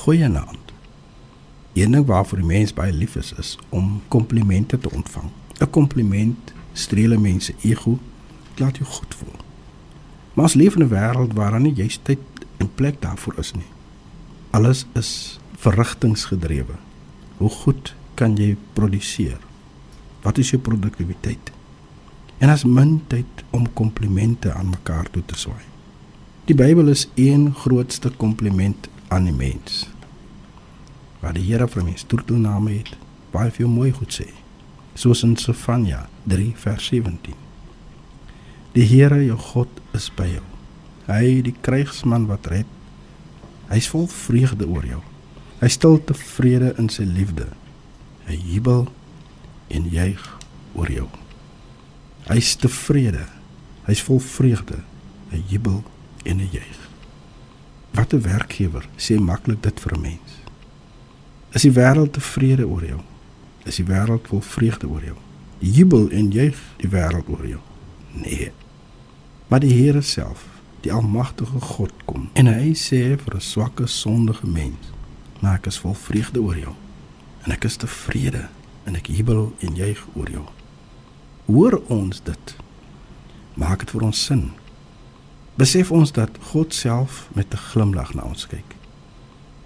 goeienaand. Een ding waarvoor die mens baie lief is, is om komplimente te ontvang. 'n Kompliment streel mense ego, laat jou goed voel. Maar ons leef in 'n wêreld waar daar nie juist tyd en plek daarvoor is nie. Alles is verrigtingsgedrewe. Hoe goed kan jy produseer? Wat is jou produktiwiteit? En as min tyd om komplimente aan mekaar toe te swaai. Die Bybel is een grootste kompliment aan die mens. Waar die Here vir mens troetelname het, baie veel mooi goed sê. Soos in Sefanja 3 vers 17. Die Here jou God is by jou. Hy die krygsman wat red. Hy's vol vreugde oor jou. Hy stil tevrede in sy liefde. Hy jubel en juig oor jou. Hy's tevrede. Hy's vol vreugde. Hy jubel en hy juig. 'n werkgewer sê maklik dit vir 'n mens. Is die wêreld tevrede oor jou? Is die wêreld vol vreugde oor jou? Jubel en juig die wêreld oor jou? Nee. Maar die Here self, die almagtige God kom en hy sê vir 'n swakke sondige mens, "Maar ek is vol vreugde oor jou en ek is tevrede en ek jubel en juig oor jou." Hoor ons dit? Maak dit vir ons sin? Besef ons dat God self met 'n glimlag na ons kyk.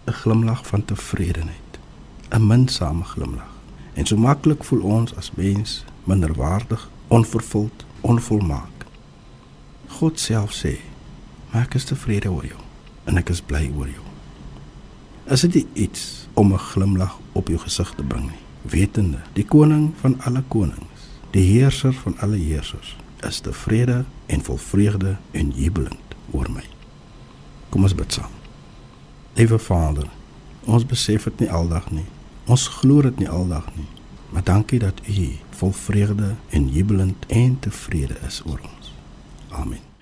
'n Glimlag van tevredenheid, 'n minsame glimlag. En so maklik voel ons as mens minderwaardig, onvervuld, onvolmaak. God self sê: "Maar ek is tevrede oor jou en ek is bly oor jou." Is dit iets om 'n glimlag op jou gesig te bring nie? Wetende, die koning van alle konings, die heerser van alle heersers, is tevrede en vol vreugde en jubelend oor my. Kom ons bid saam. Liewe Vader, ons besef dit nie aldag nie. Ons glo dit nie aldag nie. Maar dankie dat U vol vreugde en jubelend en tevrede is oor ons. Amen.